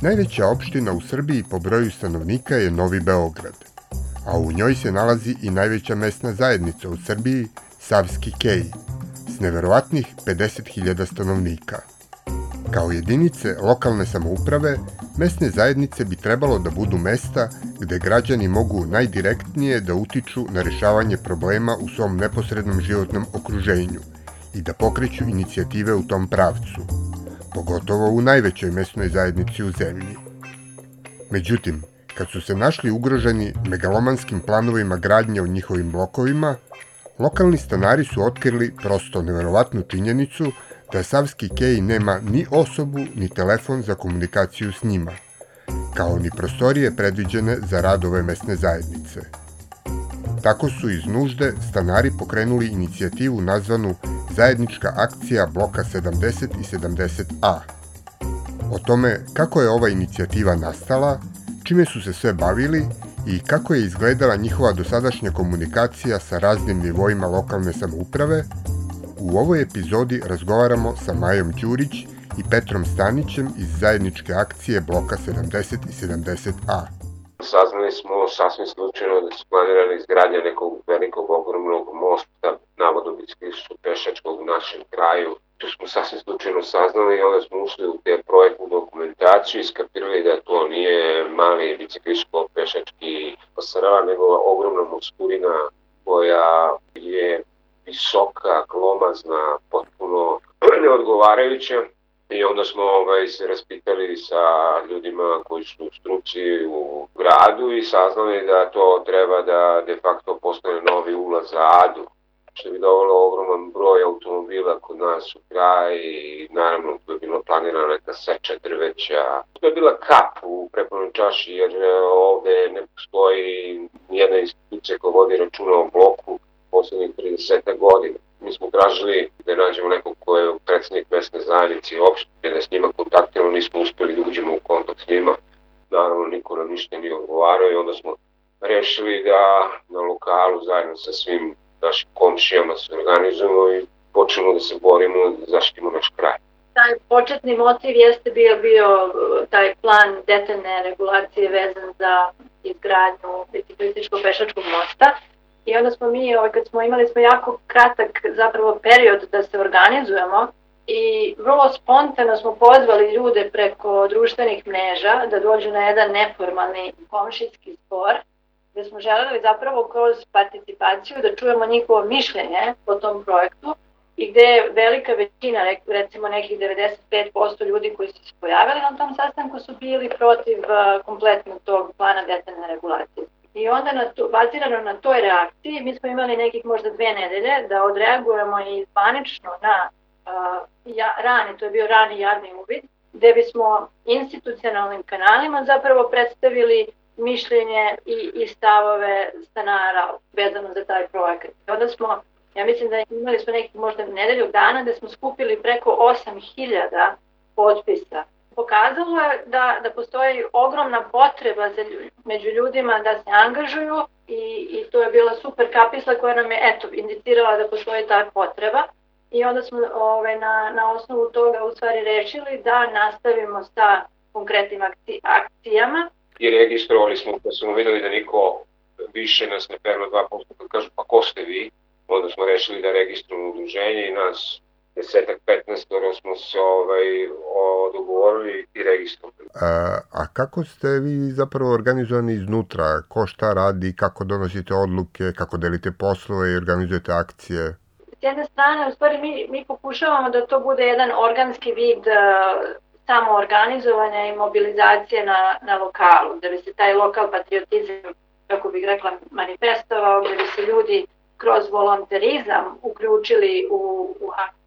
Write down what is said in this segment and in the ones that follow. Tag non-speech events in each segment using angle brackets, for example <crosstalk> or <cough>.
Najveća opština u Srbiji po broju stanovnika je Novi Beograd, a u njoj se nalazi i najveća mesna zajednica u Srbiji, Savski Kej, s neverovatnih 50.000 stanovnika. Kao jedinice lokalne samouprave, mesne zajednice bi trebalo da budu mesta gde građani mogu najdirektnije da utiču na rešavanje problema u svom neposrednom životnom okruženju i da pokreću inicijative u tom pravcu – pogotovo u najvećoj mesnoj zajednici u zemlji. Međutim, kad su se našli ugroženi megalomanskim planovima gradnje u njihovim blokovima, lokalni stanari su otkrili prosto neverovatnu činjenicu da Savski Kej nema ni osobu ni telefon za komunikaciju s njima, kao ni prostorije predviđene za rad ove mesne zajednice. Tako su iz nužde stanari pokrenuli inicijativu nazvanu zajednička akcija bloka 70 i 70A. O tome kako je ova inicijativa nastala, čime su se sve bavili i kako je izgledala njihova dosadašnja komunikacija sa raznim nivoima lokalne samouprave, u ovoj epizodi razgovaramo sa Majom Đurić i Petrom Stanićem iz zajedničke akcije bloka 70 i 70A. Saznali smo sasvim slučajno da su planirali izgradnja nekog velikog ogromnog mosta navodno biciklistu pešačkog u našem kraju. Tu smo sasvim slučajno saznali i onda smo ušli u te projektnu dokumentaciju i skapirali da to nije mali biciklisto pešački pasarela, nego ogromna muskurina koja je visoka, glomazna, potpuno <clears throat> neodgovarajuća. I onda smo ovaj, se raspitali sa ljudima koji su u struci u gradu i saznali da to treba da de facto postane novi ulaz za Adu što bi dovelo ogroman broj automobila kod nas u kraj i naravno tu je bilo planirana neka seča drveća. To je bila kap u prepunoj čaši jer e, ovde ne postoji nijedna institucija koja vodi računa o bloku poslednjih 30 godina. Mi smo tražili da nađemo nekog ko je predsednik mesne zajednice i opšte, da s njima kontaktiramo, nismo uspeli da uđemo u kontakt s njima. Naravno, niko nam ništa nije odgovarao i onda smo rešili da na lokalu zajedno sa svim našim komšijama se organizujemo i počnemo da se borimo da zaštitimo naš kraj. Taj početni motiv jeste bio, bio uh, taj plan detaljne regulacije vezan za izgradnju biciklističko-pešačkog mosta. I onda smo mi, ovaj, kad smo imali smo jako kratak zapravo period da se organizujemo i vrlo spontano smo pozvali ljude preko društvenih mreža da dođu na jedan neformalni komšijski spor gde smo želeli zapravo kroz participaciju da čujemo njihovo mišljenje o tom projektu i gde je velika većina, recimo nekih 95% ljudi koji su se pojavili na tom sastanku su bili protiv kompletnog tog plana detaljne regulacije. I onda na to, bazirano na toj reakciji mi smo imali nekih možda dve nedelje da odreagujemo i zvanično na uh, ja, rani, to je bio rani javni uvid, gde bismo institucionalnim kanalima zapravo predstavili mišljenje i, i stavove stanara vezano za taj projekat. Onda smo, ja mislim da imali smo neki možda nedelju dana da smo skupili preko 8000 potpisa. Pokazalo je da, da postoji ogromna potreba za, među ljudima da se angažuju i, i to je bila super kapisla koja nam je eto, indicirala da postoji ta potreba. I onda smo ove, ovaj, na, na osnovu toga u stvari rešili da nastavimo sa konkretnim akci, akcijama i registrovali smo, pa smo videli da niko više nas ne perno 2%, kad kažu pa ko ste vi, onda smo rešili da registrujemo udruženje i nas desetak, 15 smo se ovaj, o, dogovorili i registrovali. A, a kako ste vi zapravo organizovani iznutra? Ko šta radi, kako donosite odluke, kako delite poslove i organizujete akcije? S jedne strane, u stvari mi, mi pokušavamo da to bude jedan organski vid samo organizovanja i mobilizacije na, na lokalu, da bi se taj lokal patriotizam, kako bih rekla, manifestovao, da bi se ljudi kroz volonterizam uključili u, u akcije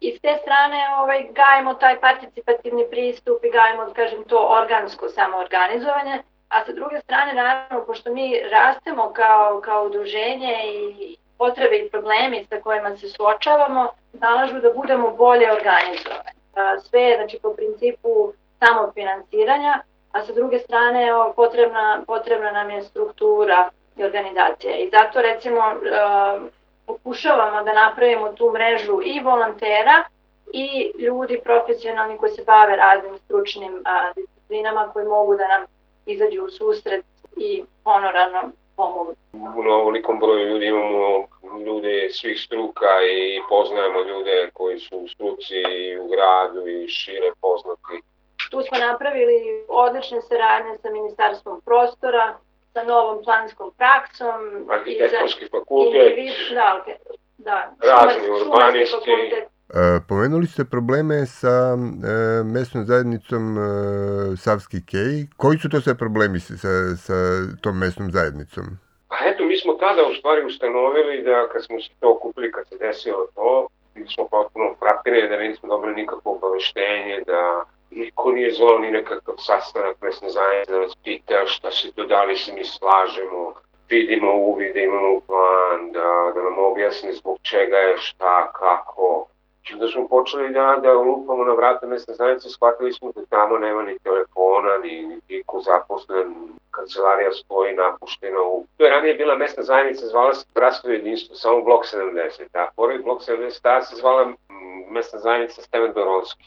I s te strane ovaj, gajemo taj participativni pristup i gajemo, da kažem, to organsko samoorganizovanje, a sa druge strane, naravno, pošto mi rastemo kao, kao udruženje i potrebe i problemi sa kojima se suočavamo, nalažu da budemo bolje organizovani. Sve je, znači, po principu samofinansiranja, a sa druge strane potrebna, potrebna nam je struktura i organizacija. I zato, recimo, pokušavamo da napravimo tu mrežu i volontera i ljudi profesionalni koji se bave raznim stručnim a, disciplinama koji mogu da nam izađu u susret i honorarno pomogu. U ovolikom broju ljudi imamo ljude svih struka i poznajemo ljude koji su u struci i u gradu i šire poznati. Tu smo napravili odlične saradnje sa Ministarstvom prostora, sa novom planskom praksom. Arhitektonski fakultet. Da, da, razni urbanisti. E, pomenuli ste probleme sa e, mesnom zajednicom e, Savski Kej. Koji su to sve problemi sa, sa tom mesnom zajednicom? Pa eto, mi smo tada u stvari ustanovili da kad smo se to okupili, kad se desilo to, bili smo potpuno frapirani da nismo dobili nikakvo obaveštenje, da niko nije zvao ni nekakav sastanak mesne zajednice da nas pita šta se to, da li se mi slažemo, vidimo uvid, da imamo plan, da, da nam objasni zbog čega je, šta, kako. I onda smo počeli da, da lupamo na vrata mesne zajednice, shvatili smo da tamo nema ni telefona, ni, ni niko zaposlen, kancelarija stoji napuštena. U... To je ranije bila mesna zajednica, zvala se Bratstvo jedinstvo, samo blok 70, a pored blok 70 ta se zvala mesna zajednica Steven Doronski.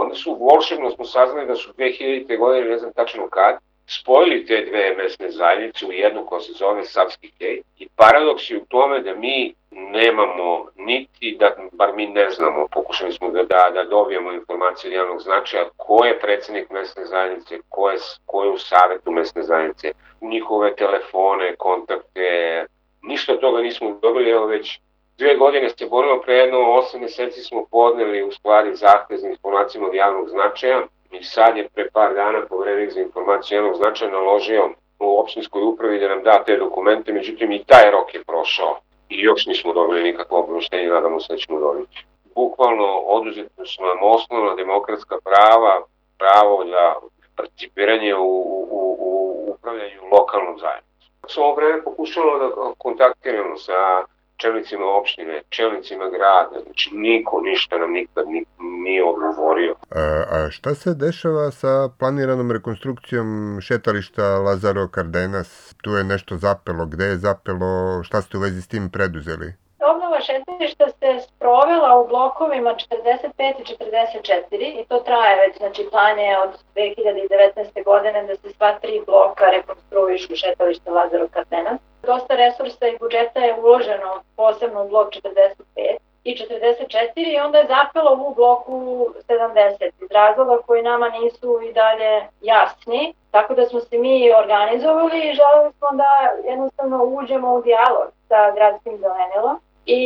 Onda su volšebno smo saznali da su 2000. godine, ne znam tačno kad, spojili te dve mesne zajednice u jednu koja se zove Savski Kej i paradoks je u tome da mi nemamo niti, da bar mi ne znamo, pokušali smo da, da, da dobijemo informacije javnog značaja ko je predsednik mesne zajednice, ko je, ko je u savetu mesne zajednice, njihove telefone, kontakte, ništa od toga nismo dobili, evo već dve godine se borimo, pre jedno osam meseci smo podneli u stvari zahtev za informacijama od javnog značaja, I sad je pre par dana povrednik za informaciju jednog značaja naložio u opštinskoj upravi da nam da te dokumente, međutim i taj rok je prošao i još nismo dobili nikakvo obroštenje, nadamo se da ćemo dobiti. Bukvalno oduzetno su nam osnovna demokratska prava, pravo da participiranje u, u, u upravljanju lokalnom zajednicom. S ovo vreme pokušalo da kontaktiramo sa čelnicima opštine, čelnicima grada, znači niko ništa nam nikad nije odgovorio. A, a šta se dešava sa planiranom rekonstrukcijom šetališta Lazaro Cardenas? Tu je nešto zapelo, gde je zapelo, šta ste u vezi s tim preduzeli? Obnova šetališta se sprovela u blokovima 45 i 44 i to traje već, znači plan je od 2019. godine da se sva tri bloka rekonstruišu šetališta Lazaro Cardenas dosta resursa i budžeta je uloženo posebno u blok 45 i 44 i onda je zapelo u bloku 70 iz razloga koji nama nisu i dalje jasni. Tako da smo se mi organizovali i želeli smo da jednostavno uđemo u dijalog sa gradskim zelenilom i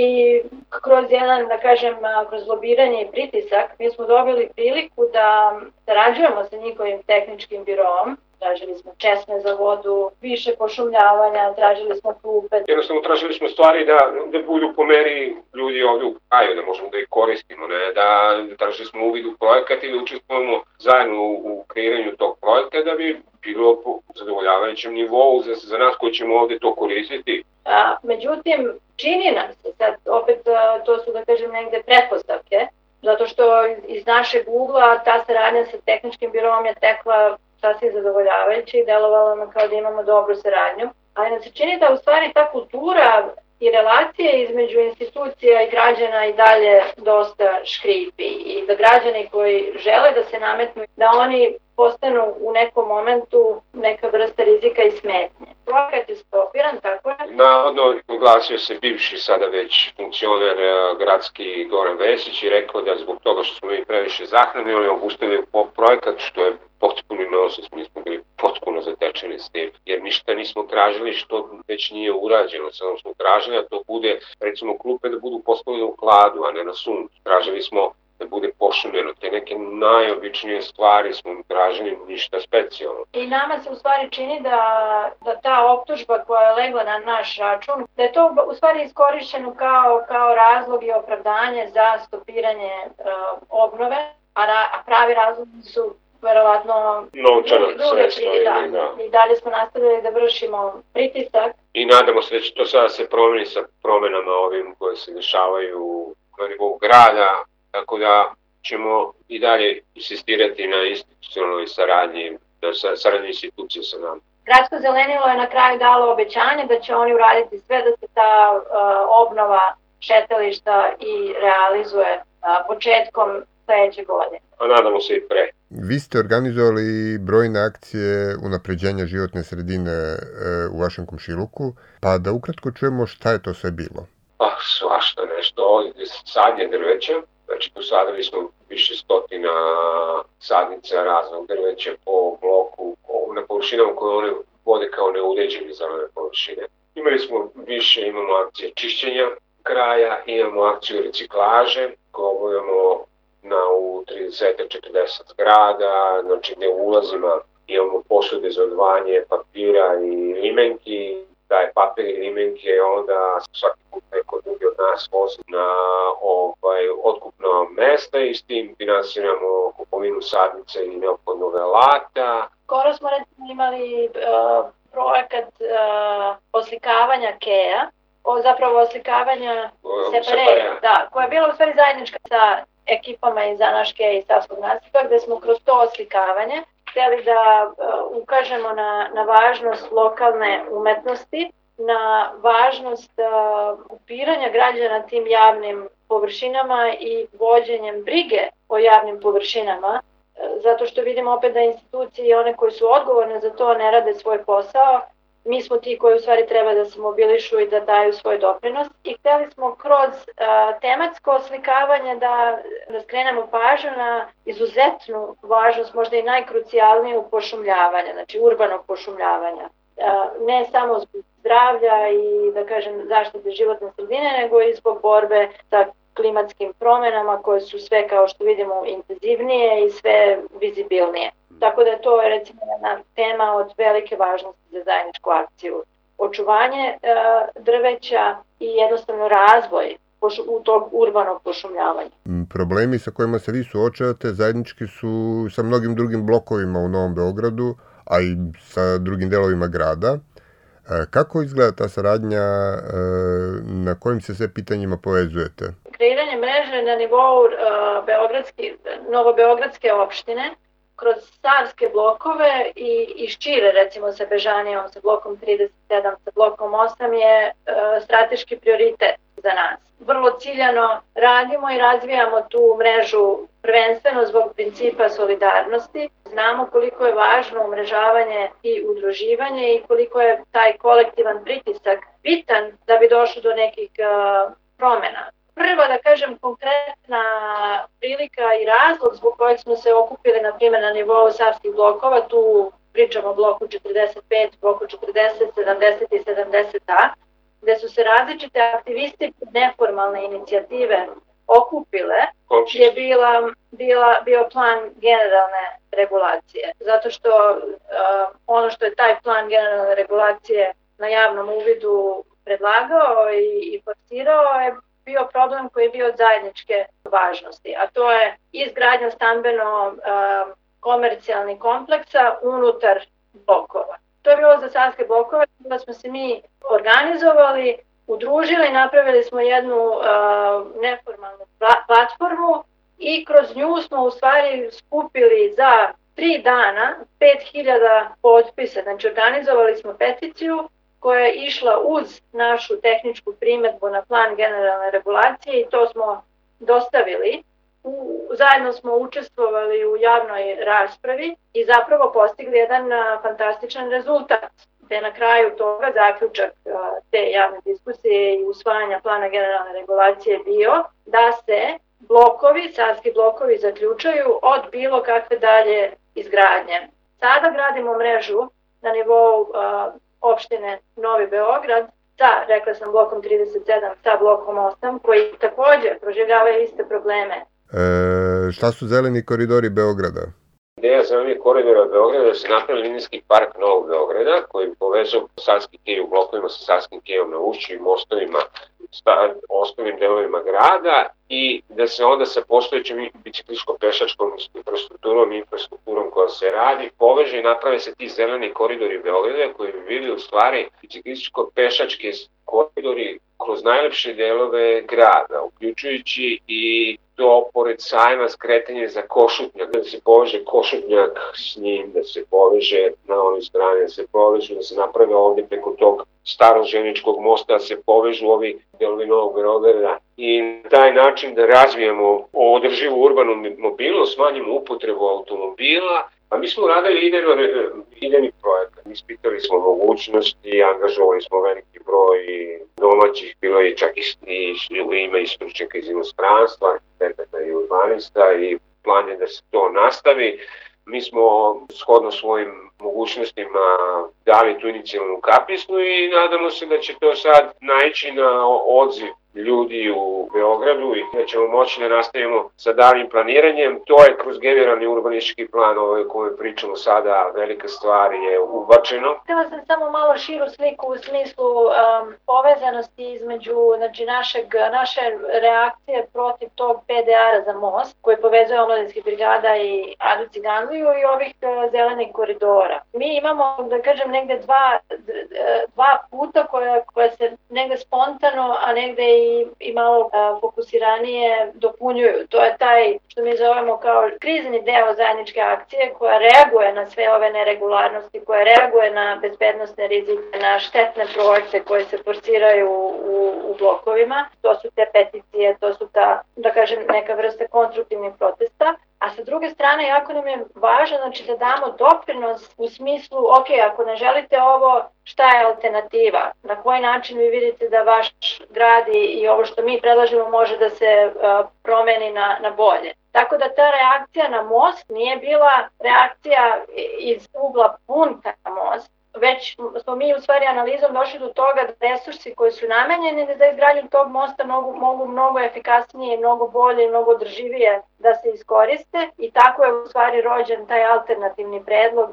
kroz jedan, da kažem, kroz lobiranje i pritisak mi smo dobili priliku da sarađujemo sa njihovim tehničkim birom tražili smo česme za vodu, više pošumljavanja, tražili smo klupe. Jednostavno tražili smo stvari da, da budu po meri ljudi ovde u kraju, da možemo da ih koristimo, ne? da tražili smo uvid u projekat i da učestvujemo zajedno u, u kreiranju tog projekta da bi bilo po zadovoljavajućem nivou za, za nas koji ćemo ovde to koristiti. A, međutim, čini nam se, sad opet to su da kažem negde pretpostavke, zato što iz našeg ugla ta saradnja sa tehničkim birom je tekla sasvim zadovoljavajuće i delovalo nam kao da imamo dobru saradnju. Ali nam se čini da u stvari ta kultura i relacije između institucija i građana i dalje dosta škripi i da građani koji žele da se nametnu, da oni postanu u nekom momentu neka vrsta rizika i smetnje. Projekat je stopiran, tako je? Navodno, oglasio se bivši sada već funkcioner eh, gradski Goran Vesić i rekao da zbog toga što smo mi previše zahranili, obustavili projekat, što je potpuno mi smo bili potpuno zatečeni s tim, jer ništa nismo tražili što već nije urađeno, samo smo tražili da to bude, recimo klupe da budu postavljene u kladu, a ne na suncu. Tražili smo da bude pošumljeno. Te neke najobičnije stvari smo tražili ništa specijalno. I nama se u stvari čini da, da ta optužba koja je legla na naš račun, da je to u stvari iskorišćeno kao, kao razlog i opravdanje za stopiranje uh, obnove, a, ra, a pravi razlog su verovatno novčana sredstva da, da. I dalje smo nastavili da vršimo pritisak. I nadamo se da će to sada se promeni sa promenama ovim koje se dešavaju na nivou grada, tako da ćemo i dalje insistirati na institucionalnoj saradnji, da sa, saradnji institucije sa nama. Gradsko zelenilo je na kraju dalo obećanje da će oni uraditi sve da se ta uh, obnova šetališta i realizuje uh, početkom sledeće godine. A nadamo se i pre. Vi ste organizovali brojne akcije unapređenja životne sredine e, u vašem komšiluku, pa da ukratko čujemo šta je to sve bilo. Pa svašta nešto, sadnje drveća, znači posadili smo više stotina sadnica raznog drveća po bloku, na površinama koje one vode kao neuređeni zelene površine. Imali smo više, imamo akcije čišćenja kraja, imamo akciju reciklaže, koju obavljamo na u 30-40 zgrada, znači gde ulazima imamo posude za odvanje papira i limenki, taj papir i limenke onda svaki vozi na ovaj, otkupno mesta i s tim finansiramo kupovinu sadnice i neophodnog alata. Skoro smo recimo imali uh, projekat uh, oslikavanja Keja, o zapravo oslikavanja separe, da, koja je bila u stvari zajednička sa ekipama iz Anaške i Savskog nasipa gde smo kroz to oslikavanje hteli da uh, ukažemo na, na važnost lokalne umetnosti, na važnost upiranja građana tim javnim površinama i vođenjem brige o javnim površinama, zato što vidimo opet da institucije i one koji su odgovorne za to ne rade svoj posao, mi smo ti koji u stvari treba da se mobilišu i da daju svoj doprinos i hteli smo kroz uh, tematsko oslikavanje da, da skrenemo pažnju na izuzetnu važnost, možda i najkrucijalniju pošumljavanja, znači urbanog pošumljavanja. Uh, ne samo zbog zdravlja i da kažem zaštite životne sredine, nego i zbog borbe sa klimatskim promenama koje su sve kao što vidimo intenzivnije i sve vizibilnije. Tako da to je recimo jedna tema od velike važnosti za zajedničku akciju. Očuvanje e, drveća i jednostavno razvoj u tog urbanog pošumljavanja. Mm, problemi sa kojima se vi suočavate zajednički su sa mnogim drugim blokovima u Novom Beogradu, a i sa drugim delovima grada. E, kako izgleda ta saradnja, e, na kojim se sve pitanjima povezujete? Kreiranje mreže na nivou Beogradski, Novobeogradske opštine kroz savske blokove i, i šire recimo sa Bežanijom, sa blokom 37, sa blokom 8 je e, strateški prioritet za nas. Vrlo ciljano radimo i razvijamo tu mrežu prvenstveno zbog principa solidarnosti. Znamo koliko je važno umrežavanje i udruživanje i koliko je taj kolektivan pritisak bitan da bi došlo do nekih uh, promena prva, da kažem, konkretna prilika i razlog zbog kojeg smo se okupili, na primjer, na nivou savskih blokova, tu pričamo o bloku 45, bloku 40, 70 i 70a, gde su se različite aktivisti neformalne inicijative okupile, je bila, bila, bio plan generalne regulacije. Zato što uh, ono što je taj plan generalne regulacije na javnom uvidu predlagao i, i forsirao je bio problem koji je bio od zajedničke važnosti, a to je izgradnja stambeno komercijalnih kompleksa unutar blokova. To je bilo za sanske blokove, da smo se mi organizovali, udružili, napravili smo jednu uh, neformalnu platformu i kroz nju smo u stvari skupili za tri dana 5000 potpisa, znači organizovali smo peticiju koja je išla uz našu tehničku primetbu na plan generalne regulacije i to smo dostavili. U, zajedno smo učestvovali u javnoj raspravi i zapravo postigli jedan a, fantastičan rezultat. Te na kraju toga zaključak a, te javne diskusije i usvajanja plana generalne regulacije bio da se blokovi, savski blokovi zaključaju od bilo kakve dalje izgradnje. Sada gradimo mrežu na nivou opštine Novi Beograd sa, rekla sam, blokom 37, sa blokom 8, koji takođe proživljavaju iste probleme E, šta su zeleni koridori Beograda? Ideja zelenih koridora Beograda da se napravi linijski park Novog Beograda koji povezao Savski kej u blokovima sa Savskim kejom na ušću i mostovima sta, ostalim delovima grada i da se onda sa postojećom bicikliško-pešačkom infrastrukturom i infrastrukturom koja se radi poveže i naprave se ti zeleni koridori Beograda koji bi bili u stvari biciklističko-pešačke koridori kroz najlepše delove grada, uključujući i to pored sajma skretanje za košutnjak, da se poveže košutnjak s njim, da se poveže na onoj strani, da se povežu, da se naprave ovde preko tog starog ženičkog mosta, da se povežu ovi delovi Novog Beograda i na taj način da razvijemo održivu urbanu mobilnost, smanjimo upotrebu automobila, Pa mi smo radili idejno, idejni projekat, ispitali smo mogućnosti, angažovali smo veliki broj domaćih, bilo je čak i, i, i stručnjaka iz inostranstva, arhitekata i urbanista i plan je da se to nastavi. Mi smo shodno svojim mogućnostima dali tu inicijalnu kapisnu i nadamo se da će to sad naići na odziv ljudi u Beogradu i da ćemo moći da nastavimo sa daljim planiranjem. To je kroz generalni urbanistički plan ovaj kome pričamo sada, velika stvar je ubačeno. Htela sam samo malo širu sliku u smislu um, povezanosti između znači, našeg, naše reakcije protiv tog PDR-a za most koji povezuje omladinskih brigada i Adu Ciganliju i ovih uh, zelenih koridora. Mi imamo, da kažem, negde dva, dva puta koja, koja se negde spontano, a negde i, i malo a, fokusiranije dopunjuju. To je taj što mi zovemo kao krizni deo zajedničke akcije koja reaguje na sve ove neregularnosti, koja reaguje na bezbednostne rizike, na štetne projekte koje se forsiraju u, u blokovima. To su te peticije, to su ta, da kažem, neka vrsta konstruktivnih protesta. A sa druge strane, jako nam je važno znači, da damo doprinos u smislu, ok, ako ne želite ovo, šta je alternativa? Na koji način vi vidite da vaš grad i, ovo što mi predlažemo može da se uh, promeni na, na bolje? Tako da ta reakcija na most nije bila reakcija iz ugla punta na most, već smo mi u stvari analizom došli do toga da resursi koji su namenjeni za izgradnju tog mosta mogu, mogu mnogo efikasnije, mnogo bolje mnogo održivije da se iskoriste i tako je u stvari rođen taj alternativni predlog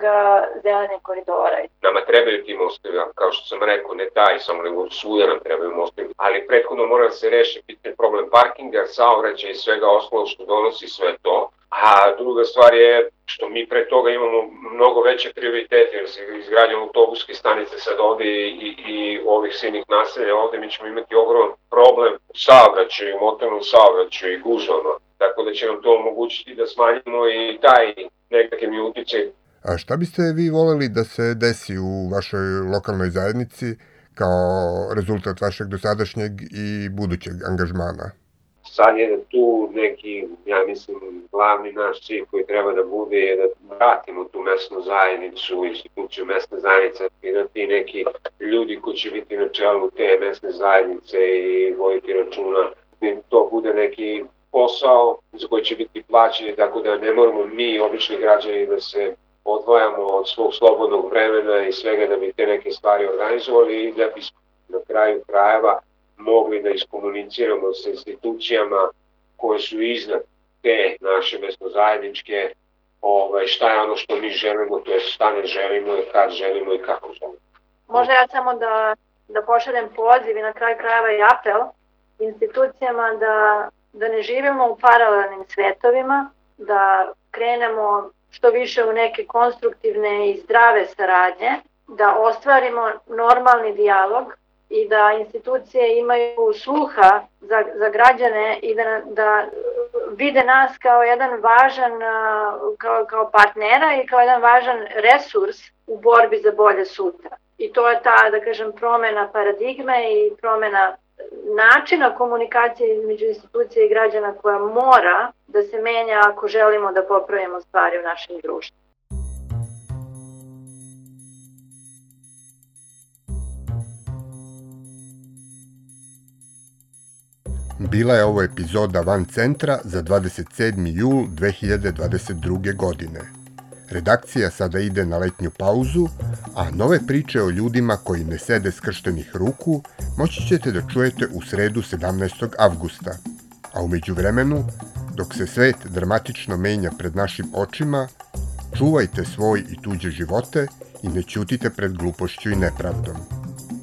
zelene koridora. Nama trebaju ti mostovi, kao što sam rekao, ne taj, samo nego svuda nam trebaju mostovi, ali prethodno mora da se reši pitanje problem parkinga, saobraćaja i svega ostalo što donosi sve to. A druga stvar je što mi pre toga imamo mnogo veće prioritete, jer se izgradnjom autobuske stanice sad ovde i, i, i ovih sinih naselja, ovde mi ćemo imati ogroman problem u saobraćaju, motornom saobraćaju i gužvama. Tako da će nam to omogućiti da smanjimo i taj negativni utjecaj. A šta biste vi voleli da se desi u vašoj lokalnoj zajednici kao rezultat vašeg dosadašnjeg i budućeg angažmana? Sad je tu neki, ja mislim, glavni naš cilj koji treba da bude je da vratimo tu mesnu zajednicu, instituciju mesne zajednice i da ti neki ljudi koji će biti na čelu te mesne zajednice i vojiti računa, da to bude neki posao za koji će biti plaćeni, tako da ne moramo mi, obični građani, da se odvojamo od svog slobodnog vremena i svega da bi te neke stvari organizovali i da bi na kraju krajeva mogli da iskomuniciramo sa institucijama koje su iznad te naše mesnozajedničke ovaj, šta je ono što mi želimo, to je šta ne želimo, kad želimo i kako želimo. Možda ja samo da, da pošaljem poziv i na kraj krajeva i apel institucijama da, da ne živimo u paralelnim svetovima, da krenemo što više u neke konstruktivne i zdrave saradnje, da ostvarimo normalni dijalog i da institucije imaju sluha za, za građane i da, da vide nas kao jedan važan kao, kao partnera i kao jedan važan resurs u borbi za bolje sutra. I to je ta, da kažem, promena paradigme i promena načina komunikacije između institucije i građana koja mora da se menja ako želimo da popravimo stvari u našem društvu. Bila je ovo epizoda Van Centra za 27. jul 2022. godine. Redakcija sada ide na letnju pauzu, a nove priče o ljudima koji ne sede skrštenih ruku moći ćete da čujete u sredu 17. avgusta. A umeđu vremenu, dok se svet dramatično menja pred našim očima, čuvajte svoj i tuđe živote i ne ćutite pred glupošću i nepravdom.